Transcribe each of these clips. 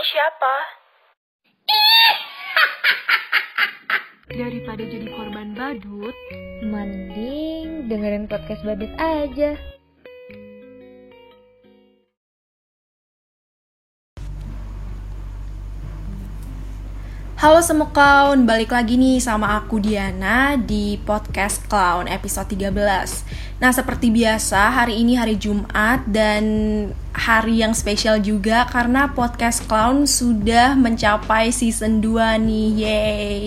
ini siapa? Daripada jadi korban badut, Mending dengerin podcast badut aja. Halo semua clown, balik lagi nih sama aku Diana di podcast Clown episode 13 Nah seperti biasa hari ini hari Jumat dan hari yang spesial juga karena podcast Clown sudah mencapai season 2 nih, yeay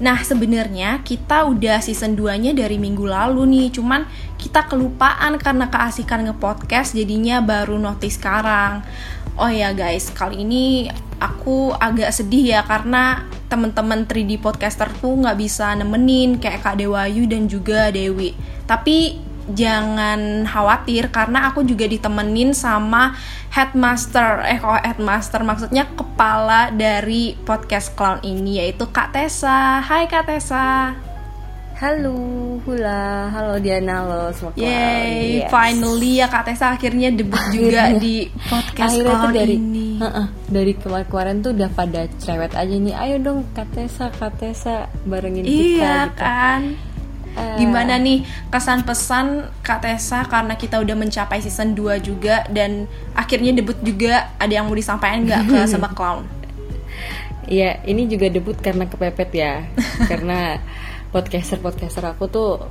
Nah sebenarnya kita udah season 2 nya dari minggu lalu nih Cuman kita kelupaan karena keasikan nge-podcast jadinya baru notice sekarang Oh ya guys, kali ini aku agak sedih ya karena temen-temen 3D podcaster tuh nggak bisa nemenin kayak Kak Dewayu dan juga Dewi. Tapi jangan khawatir karena aku juga ditemenin sama headmaster eh kok headmaster maksudnya kepala dari podcast clown ini yaitu Kak Tessa. Hai Kak Tessa. Halo, hula, halo Diana, halo semua. Yeay, Yes. finally ya Kak Tessa akhirnya debut juga di podcast Akhirnya tuh dari ini. Heeh, dari kemarin-kemarin tuh udah pada cerewet aja nih. Ayo dong Katesa, Katesa barengin kita Iya gitu. kan. Eh, Gimana nih kesan pesan Kak Tessa karena kita udah mencapai season 2 juga dan akhirnya debut juga ada yang mau disampaikan nggak ke Sobat Clown? Iya, ini juga debut karena kepepet ya. karena podcaster-podcaster aku tuh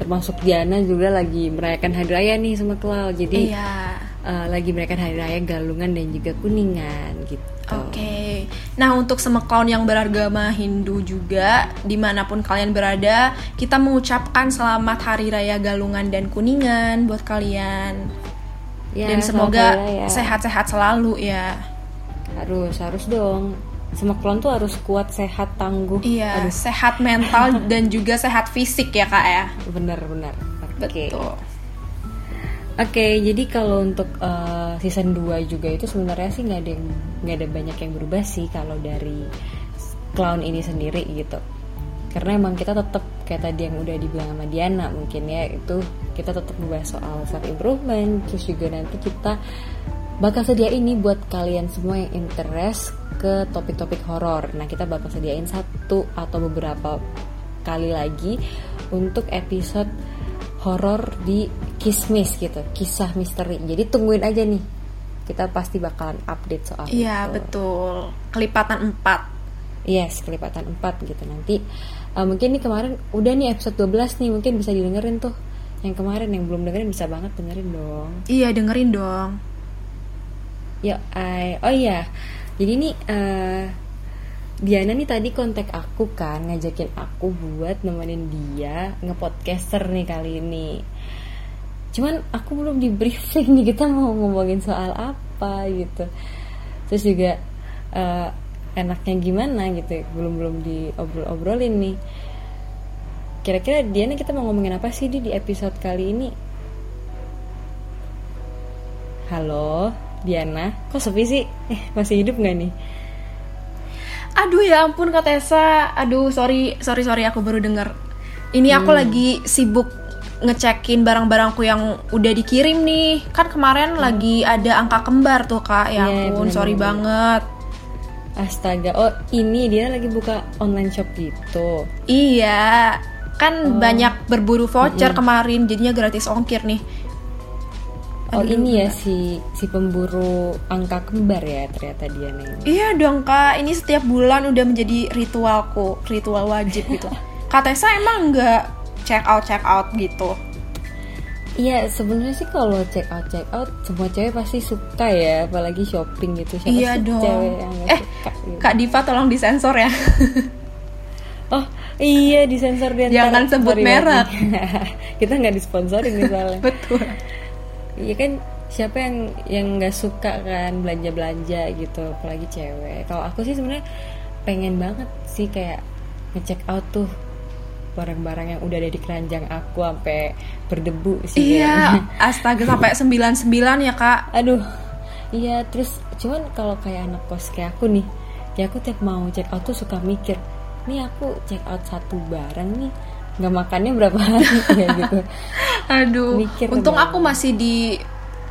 termasuk Diana juga lagi merayakan hari raya nih sama Cloud. Jadi Iya. eh, lagi merayakan hari raya Galungan dan juga Kuningan gitu. Oke, nah untuk semua clown yang beragama Hindu juga di mana pun kalian berada, kita mengucapkan selamat Hari Raya Galungan dan Kuningan buat kalian Ya, dan semoga sehat-sehat selalu ya. Harus, harus dong. Semua klon tuh harus kuat, sehat, tangguh. Iya, Aduh, sehat mental dan juga sehat fisik ya kak ya. bener bener. Oke. Betul. Oke, jadi kalau untuk eh, season 2 juga itu sebenarnya sih nggak ada nggak ada banyak yang berubah sih kalau dari clown ini sendiri gitu. Karena emang kita tetap kayak tadi yang udah dibilang sama Diana mungkin ya itu kita tetap membahas soal self improvement terus juga nanti kita bakal sedia ini buat kalian semua yang interest ke topik-topik horor. Nah, kita bakal sediain satu atau beberapa kali lagi untuk episode horor di Kismis gitu, kisah misteri. Jadi tungguin aja nih. Kita pasti bakalan update soal Iya itu. betul. Kelipatan 4 Yes, kelipatan 4 gitu nanti. eh, mungkin nih kemarin udah nih episode 12 nih, mungkin bisa didengerin tuh. Yang kemarin yang belum dengerin bisa banget dengerin dong. Iya dengerin dong. Ya, I, oh iya. Jadi nih eh Diana nih tadi kontak aku kan ngajakin aku buat nemenin dia ngepodcaster nih kali ini. Cuman aku belum di briefing nih kita mau ngomongin soal apa gitu. Terus juga eh, enaknya gimana gitu, belum belum diobrol-obrolin nih. Kira-kira Diana kita mau ngomongin apa sih di di episode kali ini? Halo, Diana, kok sepi sih? Eh, masih hidup nggak nih? Aduh ya ampun Kak Tessa. Aduh sorry sorry sorry aku baru denger. Ini aku lagi sibuk ngecekin barang-barangku yang udah dikirim nih. Kan kemarin lagi ada angka kembar tuh Kak. Ya Iya, ampun sorry bener-bener. banget. Astaga, oh ini dia lagi buka online shop gitu. Iya. Kan banyak berburu voucher kemarin jadinya gratis ongkir nih. Oh Aduh, ini ya si si pemburu angka kembar ya ternyata dia nih. Iya dong kak, ini setiap bulan udah menjadi ritualku, ritual wajib gitu. Kak Tessa emang nggak check out check out gitu? Iya sebenarnya sih kalau check out check out semua cewek pasti suka ya, apalagi shopping gitu. Siapa iya dong. cewek yang eh, suka gitu? Kak Diva tolong disensor ya. Oh iya disensor dia. Jangan sebut merek. Kita nggak disponsorin misalnya. Betul. Iya kan siapa yang yang nggak suka kan belanja belanja gitu apalagi cewek. Kalau aku sih sebenarnya pengen banget sih kayak ngecek out tuh barang-barang yang udah ada di keranjang aku sampai berdebu sih. Iya, kayaknya. astaga sampai 99 ya kak. Aduh. Iya terus cuman kalau kayak anak kos kayak aku nih, ya aku tiap mau check out tuh suka mikir, nih aku check out satu barang nih nggak makannya berapa hari kayak gitu. Aduh, Mikir untung aku masih di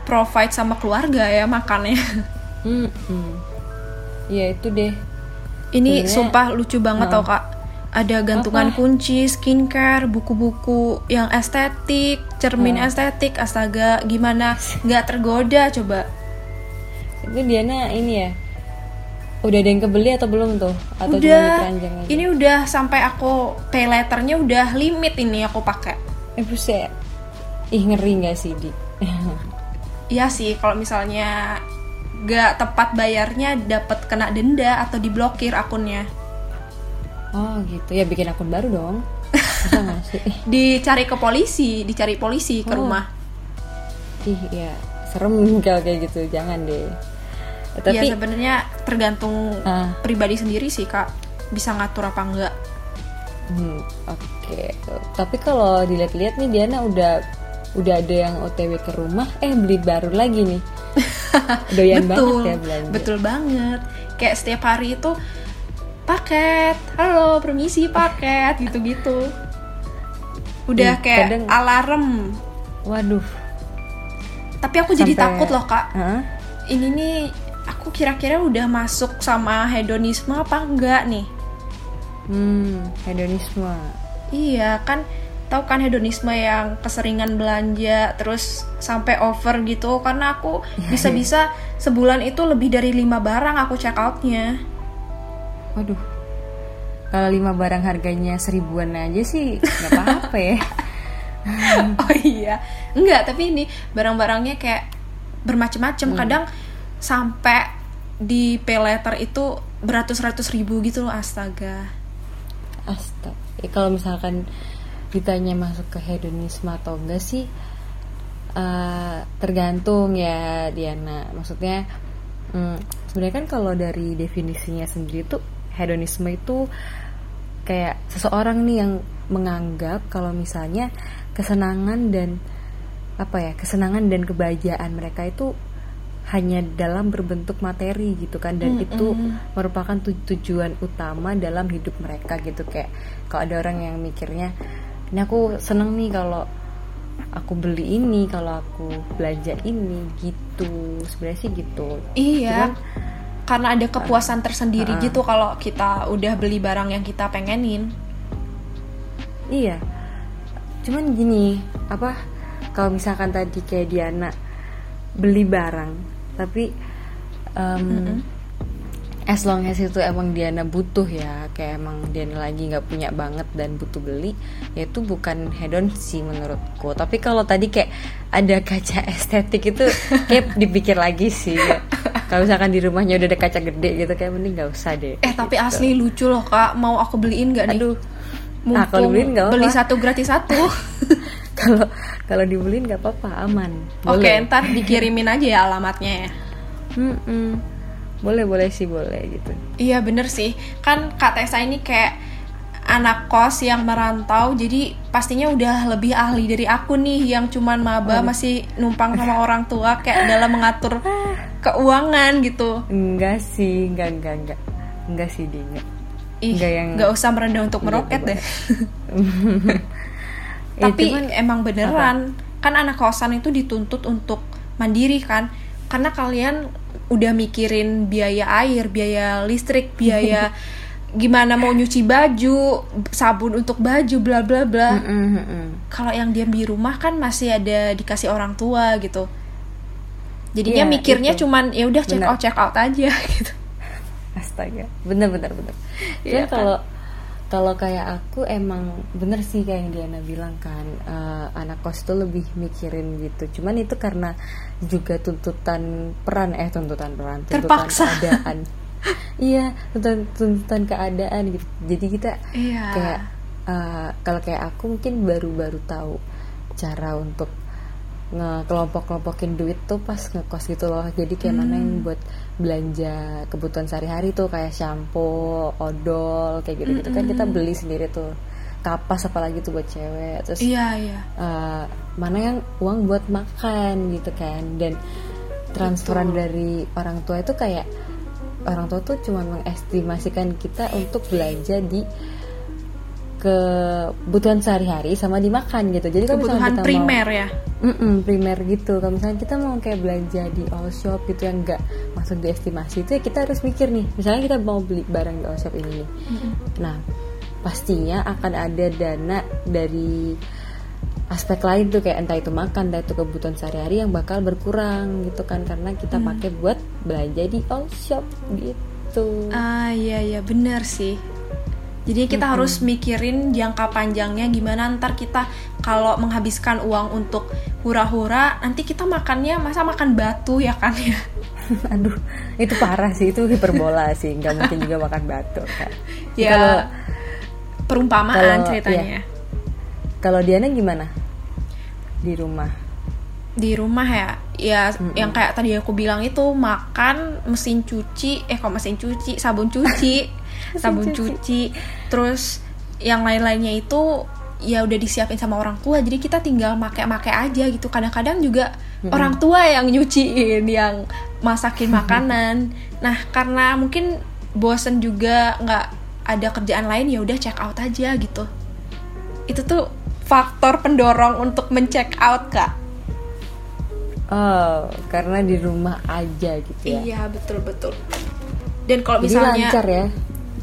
provide sama keluarga ya makannya. Hmm, hmm. ya itu deh Ini Sebenarnya- sumpah lucu banget Nah. tau kak. Ada gantungan Apa? kunci, skincare, buku-buku yang estetik, cermin estetik, astaga, gimana nggak tergoda coba? itu Diana ini ya udah ada yang kebeli atau belum tuh? Atau udah, ini udah sampai aku pay letternya udah limit ini aku pakai. eh buset. Ih ngeri nggak sih di? Iya sih, kalau misalnya nggak tepat bayarnya dapat kena denda atau diblokir akunnya. oh gitu. Ya bikin akun baru dong. Dicari ke polisi, dicari polisi ke Oh. rumah. ih ya. Serem kalau kayak gitu. Jangan deh Iya tapi sebenarnya tergantung Ah. pribadi sendiri sih kak bisa ngatur apa enggak. Hmm, oke. Tapi kalau dilihat-lihat nih Diana udah udah ada yang OTW ke rumah, eh beli baru lagi nih. Doyan betul, banget ya belanja. betul banget. Kayak setiap hari itu paket, halo permisi paket gitu-gitu. Udah Ih, kayak kadang- alarm. Waduh. Tapi aku jadi sampai- takut loh kak. Hah? Ini nih aku kira-kira udah masuk sama hedonisme apa enggak nih? Hmm, hedonisme. Iya kan tahu kan hedonisme yang keseringan belanja terus sampai over gitu karena aku bisa-bisa sebulan itu lebih dari lima barang aku check outnya Waduh. Kalau lima barang harganya seribuan aja sih nggak apa-apa ya. oh iya enggak tapi ini barang-barangnya kayak bermacam-macam kadang sampai di pay letter itu beratus-ratus ribu gitu loh astaga Astaga. Ya, kalau misalkan ditanya masuk ke hedonisme atau enggak sih eh, tergantung ya Diana. Maksudnya hmm, sebenarnya kan kalau dari definisinya sendiri tuh hedonisme itu kayak seseorang nih yang menganggap kalau misalnya kesenangan dan apa ya kesenangan dan kebahagiaan mereka itu hanya dalam berbentuk materi gitu kan. Dan itu merupakan tu- tujuan utama dalam hidup mereka gitu. Kayak kalau ada orang yang mikirnya ini aku seneng nih kalau aku beli ini kalau aku belanja ini gitu. Sebenarnya sih gitu. Iya. Cuman, karena ada kepuasan Ah. tersendiri gitu kalau kita udah beli barang yang kita pengenin. Iya. Cuman gini, apa kalau misalkan tadi kayak Diana beli barang, tapi em, as long as itu emang Diana butuh ya, kayak emang Diana lagi nggak punya banget dan butuh beli, ya itu bukan hedon sih menurutku. Tapi kalau tadi kayak ada kaca estetik itu kayak dipikir lagi sih. ya. Kalau misalkan di rumahnya udah ada kaca gede gitu kayak mending nggak usah deh. eh tapi Gitu. asli lucu loh kak mau aku beliin nggak nih Aduh. Nah, kalau Mumpung nggak apa-apa. beli satu gratis satu kalau kalau dibeliin nggak apa-apa aman Oke, Boleh. ntar dikirimin aja ya alamatnya ya. Mm-mm. boleh boleh sih boleh gitu Iya bener sih, kan Kak Tessa ini kayak anak kos yang merantau, jadi pastinya udah lebih ahli dari aku nih yang cuman maba masih numpang sama orang tua kayak dalam mengatur keuangan gitu. enggak sih enggak enggak enggak enggak sih di enggak Ih, Nggak yang- nggak usah merendah untuk meroket deh. Ya, Tapi cuman- emang beneran, kan anak kosan itu dituntut untuk mandiri kan, karena kalian udah mikirin biaya air, biaya listrik, biaya gimana mau nyuci baju, sabun untuk baju, bla bla bla. Mm-mm, mm-mm. Kalau yang diam di rumah kan masih ada dikasih orang tua gitu. Jadinya Iya, mikirnya itu. cuman ya udah check Bener. out check out aja gitu. astaga bener bener bener Iya kan? kalau kalau kayak aku emang bener sih kayak yang Diana bilang kan eh, anak kos itu lebih mikirin gitu cuman itu karena juga tuntutan peran eh tuntutan peran tuntutan Terpaksa. keadaan iya tuntutan tuntutan keadaan gitu jadi kita Iya. kayak eh, kalau kayak aku mungkin baru-baru tahu cara untuk ngekelompok-kelompokin duit tuh pas ngekos gitu loh. Jadi kayak mana Hmm. yang buat belanja kebutuhan sehari-hari tuh kayak shampoo, odol kayak gitu-gitu. Kan kita beli sendiri tuh. Kapas apalagi tuh buat cewek. Terus Iya iya. eh, mana yang uang buat makan gitu kan. Dan transferan dari orang tua itu kayak orang tua tuh cuma mengestimasikan kita untuk belanja di kebutuhan sehari-hari sama dimakan gitu. Jadi Kebutuhan kita mau- primer ya. Mm-mm, primer gitu. Kalau misalnya kita mau kayak belanja di all shop gitu yang nggak masuk di estimasi itu ya kita harus mikir nih. Misalnya kita mau beli barang di all shop ini nih. Nah pastinya akan ada dana dari aspek lain tuh kayak entah itu makan entah itu kebutuhan sehari-hari yang bakal berkurang gitu kan. Karena kita pakai buat belanja di all shop gitu. Ah iya iya. Benar sih. Jadi kita harus mikirin jangka panjangnya gimana ntar kita kalau menghabiskan uang untuk hura-hura nanti kita makannya masa makan batu ya kan ya. aduh itu parah sih itu hiperbola sih nggak mungkin juga makan batu kan Ya kalau perumpamaan kalau- ceritanya. iya. kalau Diana gimana? Di rumah. Di rumah ya, ya yang kayak tadi aku bilang itu makan, mesin cuci, eh kok mesin cuci, sabun cuci, sabun cuci, terus yang lain-lainnya itu ya udah disiapin sama orang tua jadi kita tinggal make-make aja gitu. Kadang-kadang juga orang tua yang nyuciin yang masakin makanan. Nah karena mungkin bosen juga nggak ada kerjaan lain ya udah check out aja gitu. Itu tuh faktor pendorong untuk men-check out kak. Oh karena di rumah aja gitu ya? Iya betul betul dan kalau jadi misalnya lancar ya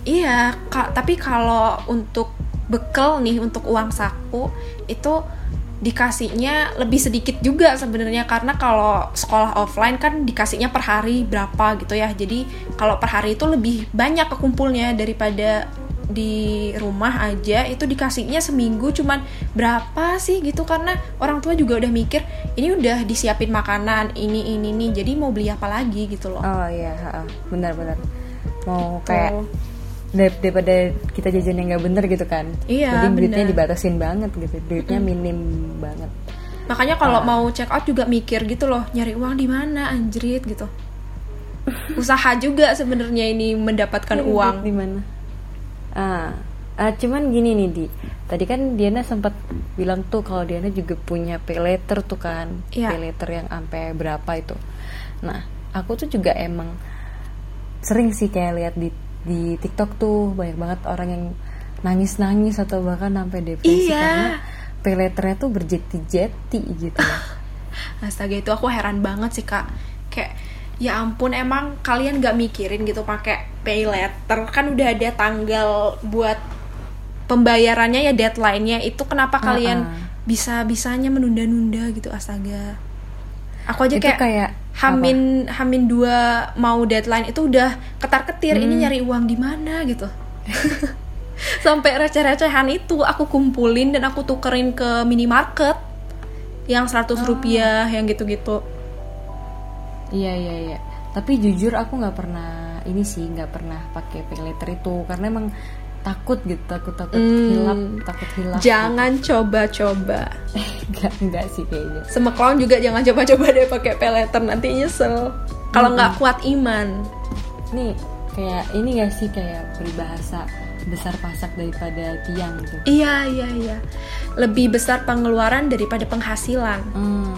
Iya, Kak, tapi kalau untuk bekal nih untuk uang saku itu dikasihnya lebih sedikit juga sebenarnya. Karena kalau sekolah offline kan dikasihnya per hari berapa gitu ya. Jadi kalau per hari itu lebih banyak kekumpulnya daripada di rumah aja. Itu dikasihnya seminggu cuman berapa sih gitu. Karena orang tua juga udah mikir ini udah disiapin makanan ini ini nih jadi mau beli apa lagi? gitu loh. oh iya benar-benar. Mau Gitu. kayak daripada kita jajan yang nggak bener gitu kan. Iya, jadi duitnya bener. dibatasin banget gitu. Duitnya minim banget. Makanya kalau mau check out juga mikir gitu loh, nyari uang di mana anjrit gitu. Usaha juga sebenarnya ini mendapatkan uang. di mana? Ah ah, cuman gini nih di. Tadi kan Diana sempat bilang tuh kalau Diana juga punya pay letter tuh kan. Iya. pay letter yang sampai berapa itu. Nah aku tuh juga emang sering sih kayak lihat di di TikTok tuh banyak banget orang yang nangis nangis atau bahkan sampai depresi Iya. karena pay letternya tuh berjeti-jeti gitu Astaga itu aku heran banget sih kak. Kayak ya ampun emang kalian gak mikirin gitu pakai pay letter kan udah ada tanggal buat pembayarannya ya deadline-nya itu kenapa kalian Ah, ah. bisa bisanya menunda-nunda gitu astaga. Aku aja Itu kayak, kayak Hamin Hamin dua mau deadline itu udah ketar ketir Hmm. ini nyari uang di mana gitu sampai receh-recehan itu aku kumpulin dan aku tukerin ke minimarket yang 100 Oh. rupiah yang gitu-gitu Iya iya iya. Tapi jujur aku nggak pernah ini sih nggak pernah pakai pay letter itu karena emang takut gitu takut takut Hmm. hilap takut hilap. jangan coba-coba Enggak enggak sih kayaknya. semeklon juga jangan coba-coba deh pakai pay letter nanti nyesel kalau nggak kuat iman Nih kayak ini gak sih kayak peribahasa besar pasak daripada tiang gitu. iya iya iya lebih besar pengeluaran daripada penghasilan Hmm,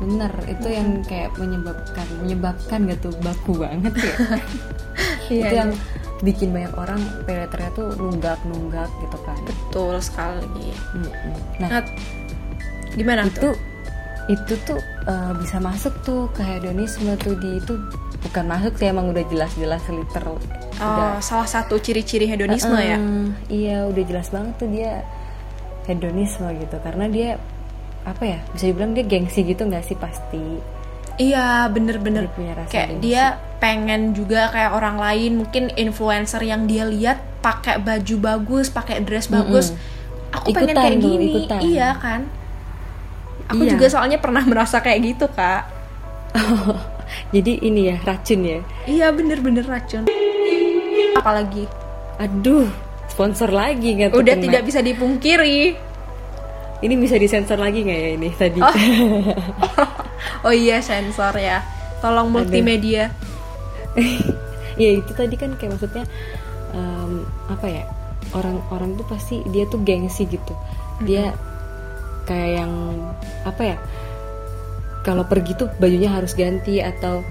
bener itu yang kayak menyebabkan menyebabkan gak tuh baku banget ya. Iya, itu iya. yang bikin banyak orang pay letternya tuh nunggak nunggak gitu kan. betul sekali. Mm-mm. Nah nah gimana itu tuh? itu tuh eh, bisa masuk tuh ke hedonisme tuh di itu. Bukan masuk sih emang udah jelas-jelas liter Oh, udah. salah satu ciri-ciri hedonisme ya. Iya udah jelas banget tuh dia hedonisme gitu. Karena dia apa ya bisa dibilang dia gengsi gitu nggak sih? Pasti Iya, bener-bener. Dia punya rasa Kayak dia pengen juga kayak orang lain, mungkin influencer yang dia lihat pakai baju bagus, pakai dress bagus. Aku pengen Ikutan kayak tuh, gini. ikutan. Iya kan? Aku Iya. juga soalnya pernah merasa kayak gitu, Kak. jadi ini ya racun ya Iya, bener-bener racun. Apalagi aduh sponsor lagi nggak udah kena? tidak bisa dipungkiri. ini bisa disensor lagi nggak ya ini tadi Oh. Oh iya, sensor ya. Tolong multimedia. ya itu tadi kan kayak maksudnya em, apa ya orang-orang tuh pasti dia tuh gengsi gitu dia kayak yang apa ya kalau pergi tuh bajunya harus ganti atau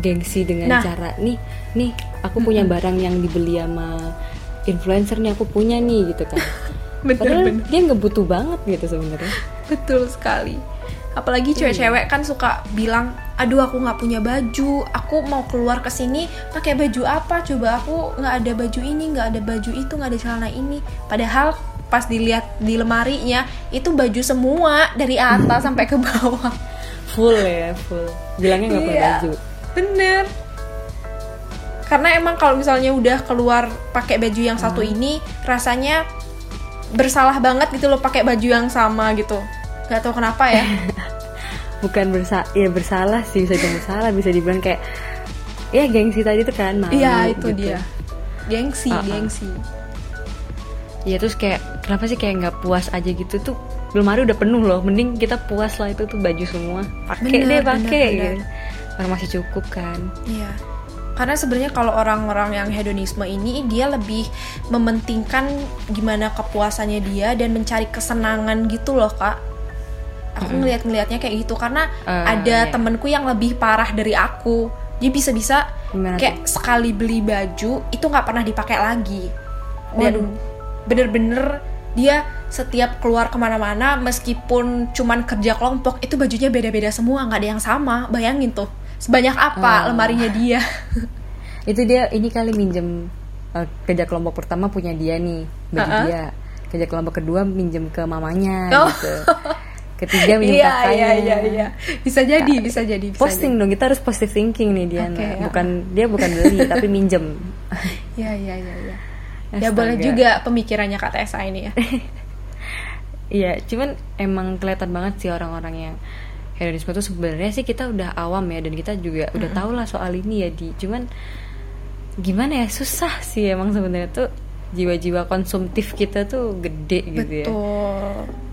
gengsi dengan Nah. cara nih nih aku punya barang yang dibeli sama influencer nih aku punya nih gitu kan Bener, padahal bener. dia nggak butuh banget gitu sebenarnya Betul sekali. Apalagi cewek-cewek kan suka bilang aduh aku nggak punya baju aku mau keluar ke sini pakai baju apa? Coba aku nggak ada baju ini nggak ada baju itu nggak ada celana ini. Padahal pas dilihat di lemarinya itu baju semua dari atas sampai ke bawah. Full ya full. Bilangnya nggak punya Iya. baju. Bener. Karena emang kalau misalnya udah keluar pakai baju yang satu ini rasanya bersalah banget gitu loh pakai baju yang sama gitu nggak tahu kenapa ya. Bukan bersa ya bersalah sih bisa dibilang bersalah. Bisa dibilang kayak ya gengsi tadi tuh kan malu iya itu gitu. dia. Gengsi Ah, ah. gengsi. Ya terus kayak kenapa sih kayak nggak puas aja gitu tuh? Lemari udah penuh loh mending kita puas lah itu tuh baju semua. Pakai deh pakai gitu. Karena masih cukup kan. Iya. Karena sebenarnya kalau orang-orang yang hedonisme ini dia lebih mementingkan gimana kepuasannya dia dan mencari kesenangan gitu loh, Kak. Aku ngeliat-ngeliatnya kayak gitu karena Eh, ada iya. temenku yang lebih parah dari aku. Dia bisa-bisa kayak sekali beli baju itu nggak pernah dipakai lagi. Dan bener-bener dia setiap keluar ke mana-mana meskipun cuman kerja kelompok itu bajunya beda-beda semua nggak ada yang sama bayangin tuh sebanyak apa Ah. lemarinya dia itu dia ini kali minjem eh, kerja kelompok pertama punya dia nih baju Uh-uh. dia kerja kelompok kedua minjem ke mamanya Oh. gitu ketiga minjem iya kakaknya iya iya iya bisa jadi bisa jadi bisa posting dong kita harus positive thinking nih Diana Oke, ya. bukan dia bukan beli tapi minjem jadi. iya iya iya iya ya Astaga. boleh juga pemikirannya kak Tessa ini ya Iya, cuman emang kelihatan banget sih orang-orang yang hedonisme itu sebenarnya sih kita udah awam ya dan kita juga udah tahu lah soal ini ya di. Cuman gimana ya susah sih emang sebenarnya tuh jiwa-jiwa konsumtif kita tuh gede gitu ya. betul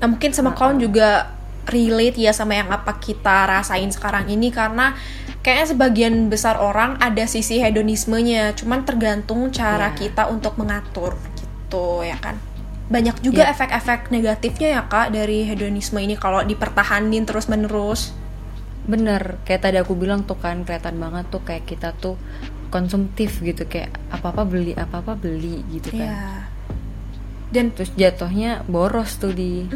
nah mungkin sama kawan juga relate ya sama yang apa kita rasain sekarang ini karena kayaknya sebagian besar orang ada sisi hedonismenya cuman tergantung cara Iya. kita untuk mengatur gitu ya kan banyak juga Iya. efek-efek negatifnya ya kak dari hedonisme ini kalau dipertahanin terus menerus Bener, kayak tadi aku bilang tuh kan kelihatan banget tuh kayak kita tuh konsumtif gitu kayak apa-apa beli apa-apa beli gitu kan. ya dan Terus jatuhnya boros tuh di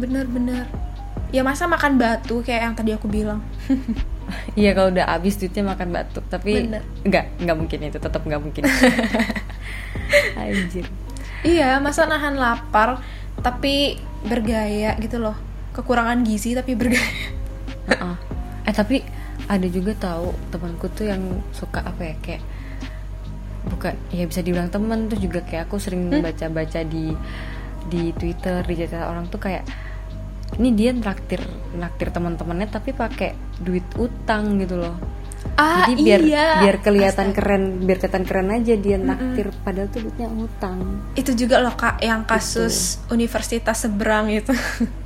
bener-bener ya masa makan batu kayak yang tadi aku bilang Iya kalau udah habis duitnya makan batuk tapi Bener. nggak nggak mungkin itu tetap nggak mungkin. Anjir. Iya, masa nahan lapar tapi bergaya gitu loh. Kekurangan gizi tapi bergaya. Heeh. Eh tapi ada juga tahu temanku tuh yang suka apa ya kayak bukan ya bisa dibilang temen tuh juga kayak aku sering baca-baca di di Twitter di cerita orang tuh kayak ini dia traktir traktir teman-temannya tapi pakai duit utang gitu loh. Ah, Jadi biar iya. biar kelihatan Astaga. keren, biar kelihatan keren aja dia naktir padahal tuh duitnya utang. Itu juga loh Kak yang kasus universitas seberang itu.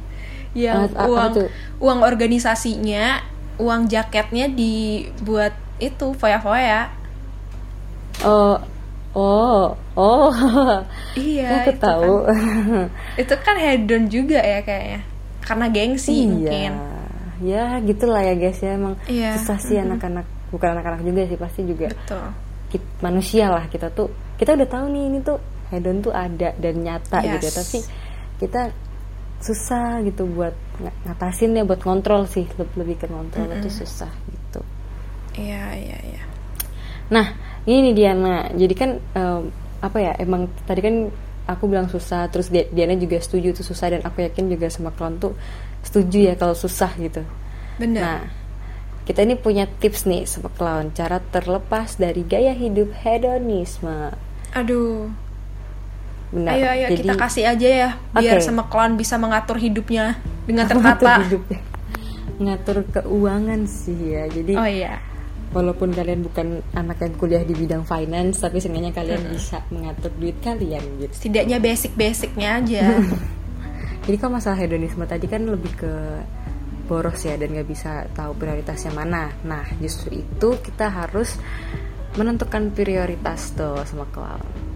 yang Ah, uang uang organisasinya, uang jaketnya dibuat itu foya-foya. Oh, oh, oh. Iya, aku itu tahu. Kan, itu kan hedon juga ya kayaknya. Karena gengsi iya. mungkin. Ya, gitulah ya guys ya emang Iya, susah sih anak-anak, bukan anak-anak juga sih pasti juga Betul. kit- manusia lah kita tuh. Kita udah tahu nih ini tuh hedon tuh ada dan nyata gitu ya, Yes. tapi kita susah gitu buat ng- ngatasin ya buat kontrol sih lebih, lebih ke kontrol itu susah gitu. Iya, iya, iya. Nah, ini nih Diana. Jadi kan em, apa ya? Emang tadi kan aku bilang susah, terus Di- Diana juga setuju itu susah dan aku yakin juga sama klon tuh setuju ya kalau susah gitu. Bener. Nah, kita ini punya tips nih sama clown cara terlepas dari gaya hidup hedonisme. Aduh. Benar. Ayo ayo Jadi, kita kasih aja ya biar Oke. sama klon bisa mengatur hidupnya dengan mengatur tertata. hidupnya. Mengatur keuangan sih ya. Jadi Oh iya. Walaupun kalian bukan anak yang kuliah di bidang finance, tapi seenggaknya kalian bisa mengatur duit kalian gitu. Setidaknya basic-basicnya aja. Jadi kalau masalah hedonisme tadi kan lebih ke boros ya dan nggak bisa tahu prioritasnya mana. Nah justru itu kita harus menentukan prioritas tuh sama clown.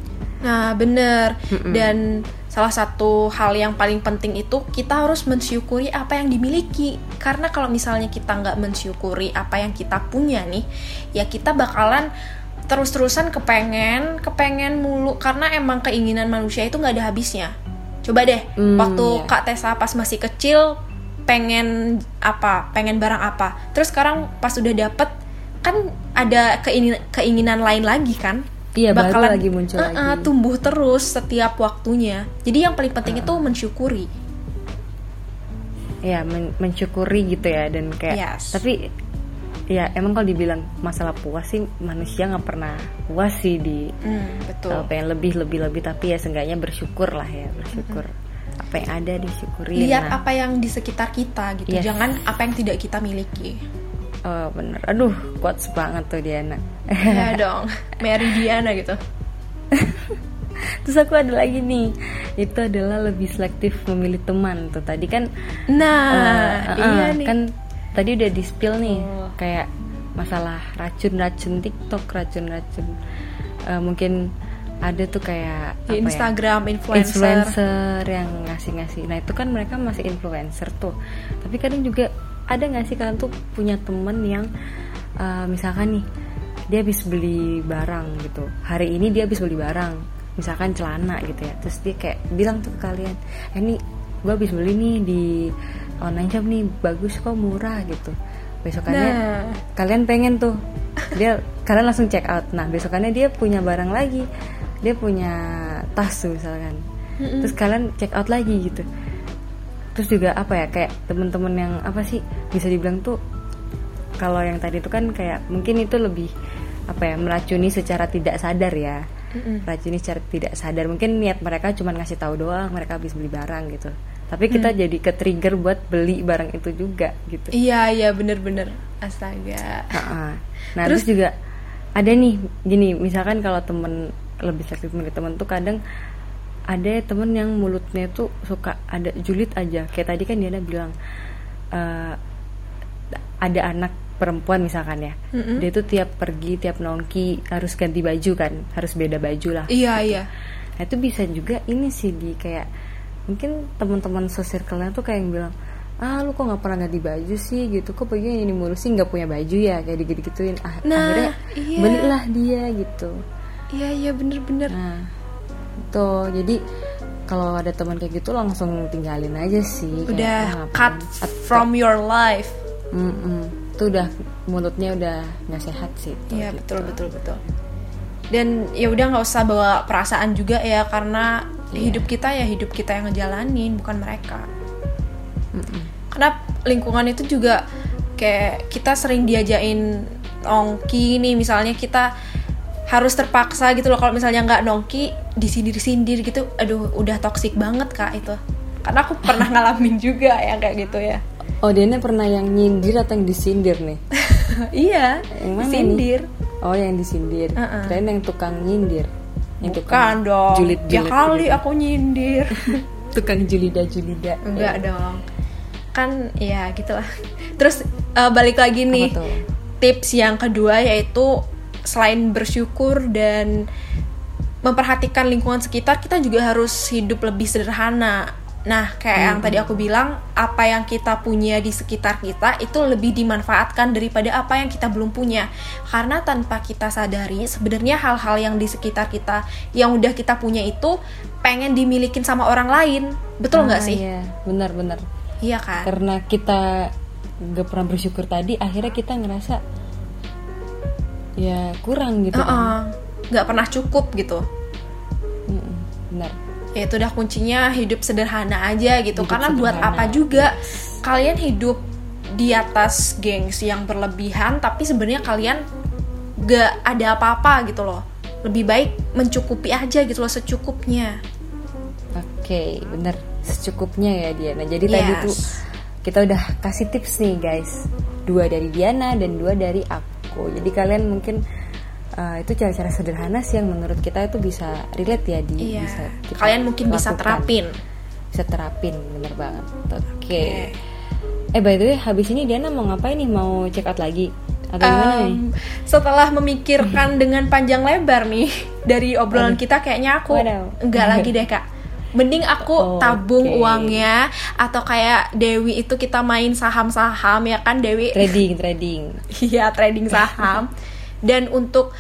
Nah, bener. Dan salah satu hal yang paling penting itu kita harus mensyukuri apa yang dimiliki. Karena kalau misalnya kita nggak mensyukuri apa yang kita punya nih, ya kita bakalan terus-terusan kepengen, kepengen mulu. Karena emang keinginan manusia itu nggak ada habisnya. Coba deh, Hmm, waktu iya. Kak Tessa pas masih kecil pengen apa pengen barang apa terus sekarang pas udah dapet kan ada keinginan keinginan lain lagi kan Iya, baru lagi muncul uh, uh, lagi. tumbuh terus setiap waktunya jadi yang paling penting itu mensyukuri ya men- mensyukuri gitu ya dan kayak Yes. tapi ya emang kalau dibilang masalah puas sih manusia nggak pernah puas sih di Hmm, betul kalau pengen lebih lebih lebih tapi ya seenggaknya bersyukur lah ya bersyukur apa yang ada disyukuri lihat nah. apa yang di sekitar kita gitu Yes. jangan apa yang tidak kita miliki oh bener. Aduh quotes banget tuh Diana. Ya dong. Mary Diana gitu. Terus aku ada lagi nih. Itu adalah lebih selektif memilih teman tuh. Tadi kan nah eh, iya nih. kan tadi udah di spill nih Oh. kayak masalah racun-racun TikTok racun-racun eh, mungkin ada tuh kayak di ya, Instagram influencer, influencer yang ngasih-ngasih. Nah itu kan mereka masih influencer tuh. Tapi kadang juga ada nggak sih kalian tuh punya temen yang uh, misalkan nih dia habis beli barang gitu. Hari ini dia habis beli barang, misalkan celana gitu ya. Terus dia kayak bilang tuh ke kalian, eh ini gue habis beli nih di online shop nih bagus kok murah gitu. Besokannya Nah. kalian pengen tuh dia kalian langsung check out. Nah besokannya dia punya barang lagi, dia punya tas tuh misalkan. Terus kalian check out lagi gitu. Terus juga apa ya kayak temen-temen yang apa sih bisa dibilang tuh kalau yang tadi itu kan kayak mungkin itu lebih apa ya meracuni secara tidak sadar ya. Mm-mm. Racuni secara tidak sadar mungkin niat mereka cuma ngasih tahu doang mereka habis beli barang gitu. Tapi kita jadi ke trigger buat beli barang itu juga gitu. iya iya bener-bener astaga Ha-ha. Nah terus, juga ada nih gini misalkan kalau temen lebih selektif milih temen tuh kadang ada temen yang mulutnya tuh suka ada julid aja. Kayak tadi kan Diana bilang eh, ada anak perempuan misalkan ya. Mm-mm. dia tuh tiap pergi tiap nongki harus ganti baju kan. Harus beda baju lah. Iya iya. Nah itu bisa juga ini sih di kayak mungkin teman-teman sesirkelnya tuh kayak yang bilang ah lu kok nggak pernah ganti baju sih? Gitu. Kok bagian ini mulu sih nggak punya baju ya? Kayak gitu gituin ah, Nah, akhirnya iya. belilah dia gitu. Iya iya bener-bener. Nah tuh jadi kalau ada teman kayak gitu langsung tinggalin aja sih kayak, udah ah, ngapain. cut from your life Mm-mm. itu udah mulutnya udah nggak sehat sih Iya gitu. betul betul betul. Dan ya udah nggak usah bawa perasaan juga ya karena Iya. hidup kita ya hidup kita yang ngejalanin bukan mereka. Mm-mm. Karena lingkungan itu juga kayak kita sering diajain nongki nih misalnya kita harus terpaksa gitu loh kalau misalnya nggak nongki disindir-sindir gitu aduh udah toksik banget kak itu karena aku pernah ngalamin juga yang kayak gitu ya oh Dena pernah yang nyindir atau yang disindir nih iya Yang mana nih? sindir Oh yang disindir, Uh-uh. kirain yang tukang nyindir, yang bukan dong julid ya kali aku nyindir tukang julida julida. Enggak dong. Kan ya gitulah. Terus eh, balik lagi nih. Tips yang kedua yaitu selain bersyukur dan memperhatikan lingkungan sekitar, kita juga harus hidup lebih sederhana. Nah, kayak yang tadi aku bilang, apa yang kita punya di sekitar kita itu lebih dimanfaatkan daripada apa yang kita belum punya. Karena tanpa kita sadari, sebenarnya hal-hal yang di sekitar kita yang udah kita punya itu pengen dimilikin sama orang lain. Betul nggak Ah, sih? Iya, benar-benar. Iya kan? Karena kita gak pernah bersyukur tadi, akhirnya kita ngerasa ya kurang gitu. kan. Heeh. nggak pernah cukup gitu Mm-mm, benar. ya itu udah kuncinya hidup sederhana aja gitu Hidup karena buat sederhana. apa juga kalian hidup di atas gengs yang berlebihan tapi sebenarnya kalian gak ada apa-apa gitu loh lebih baik mencukupi aja gitu loh secukupnya Oke, bener secukupnya ya Diana. Jadi tadi Yes. tuh kita udah kasih tips nih guys, dua dari Diana dan dua dari aku. Jadi kalian mungkin uh, itu cara-cara sederhana sih yang menurut kita itu bisa relate ya di iya bisa kita kalian mungkin bisa lakukan. terapin Bisa terapin, bener banget. Oke. Eh by the way, habis ini Diana mau ngapain nih? Mau check out lagi? Atau gimana nih? Setelah memikirkan dengan panjang lebar nih dari obrolan kita kayaknya aku Waduh. enggak lagi deh kak mending aku Oh, tabung oke. uangnya atau kayak Dewi itu kita main saham-saham ya kan Dewi Trading, trading. iya trading saham dan untuk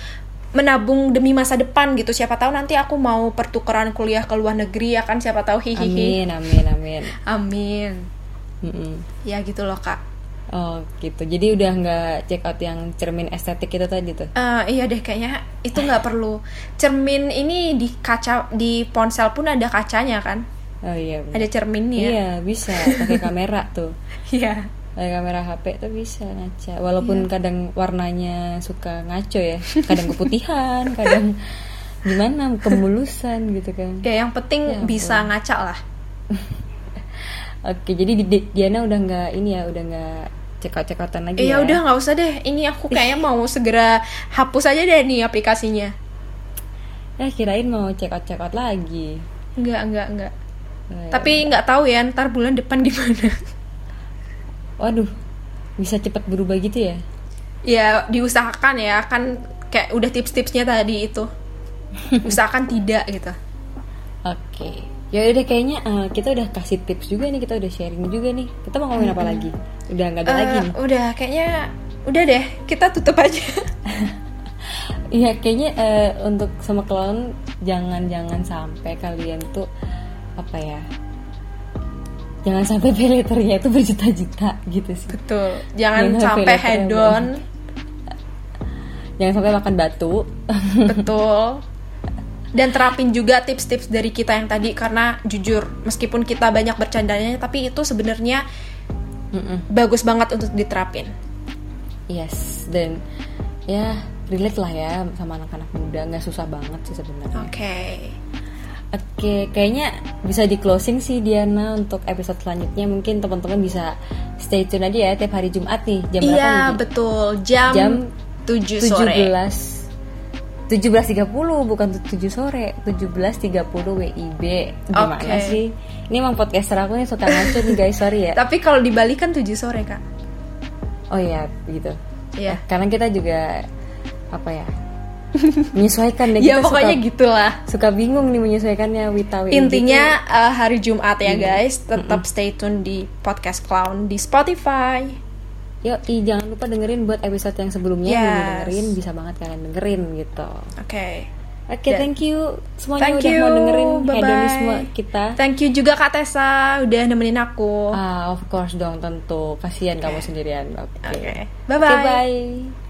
menabung demi masa depan gitu siapa tahu nanti aku mau pertukaran kuliah ke luar negeri ya kan siapa tahu hihihi Amin, amin, amin. amin Mm-mm. Ya gitu loh kak. Oh gitu. Jadi udah nggak check out yang cermin estetik itu tadi tuh. Eh, iya deh kayaknya itu nggak perlu. Cermin ini di kaca di ponsel pun ada kacanya kan? Oh iya. bener. Ada cerminnya. Iya bisa pakai kamera tuh. Iya. Pakai kamera HP tuh bisa ngaca. Walaupun Iya. kadang warnanya suka ngaco ya. Kadang keputihan, kadang gimana kemulusan gitu kan. Ya yang penting Ya bisa ngaca lah. Oke, jadi di- di- Diana udah nggak ini ya, udah nggak outan lagi Iya ya. udah nggak usah deh. Ini aku kayaknya mau segera hapus aja deh nih aplikasinya. Eh kirain mau out lagi. Enggak enggak enggak. Eh, Tapi nggak tahu ya ntar bulan depan gimana. waduh, bisa cepat berubah gitu ya? ya diusahakan ya kan kayak udah tips-tipsnya tadi itu. Usahakan tidak gitu. Oke. Ya udah kayaknya eh, kita udah kasih tips juga nih, kita udah sharing juga nih. Kita mau ngomongin apa lagi? Udah nggak ada Eh, lagi nih. Udah kayaknya udah deh kita tutup aja. Iya kayaknya eh, untuk sama clown jangan-jangan sampai kalian tuh apa ya? Jangan sampai pay letternya itu berjuta-juta gitu sih. Betul. Jangan Jangan sampai pay letter head yang on. Jangan sampai makan batu. Betul. Dan terapin juga tips-tips dari kita yang tadi karena jujur meskipun kita banyak bercandanya tapi itu sebenarnya Mm-mm. bagus banget untuk diterapin. Yes, dan ya relate lah ya sama anak-anak muda, nggak susah banget sih sebenarnya. Oke. Oke, kayaknya bisa di closing sih Diana untuk episode selanjutnya. Mungkin teman-teman bisa stay tune aja ya tiap hari Jumat nih jam berapa Iya, betul. Jam, Jam 7 sore. 17 17.30 bukan 7 sore 17.30 WIB gimana Oke. sih ini emang podcaster aku nih suka ngaco nih guys sorry ya Tapi kalau dibalik kan 7 sore, Kak. oh iya gitu Iya. karena kita juga apa ya menyesuaikan deh Ya kita pokoknya suka, gitulah. suka bingung nih menyesuaikannya Wita WIB Intinya eh, hari Jumat ya Iya. guys, tetap stay tune di podcast Clown di Spotify. Yuk, ih, jangan lupa dengerin buat episode yang sebelumnya belum Yes. dengerin bisa banget kalian dengerin gitu. Oke. Oke, Dan- thank you semuanya Thank udah you. mau dengerin Bye-bye. hedonisme kita. Thank you juga Kak Tessa udah nemenin aku. Ah, of course dong tentu. Kasihan kamu sendirian. Oke. Oke. Oke, Bye-bye. bye.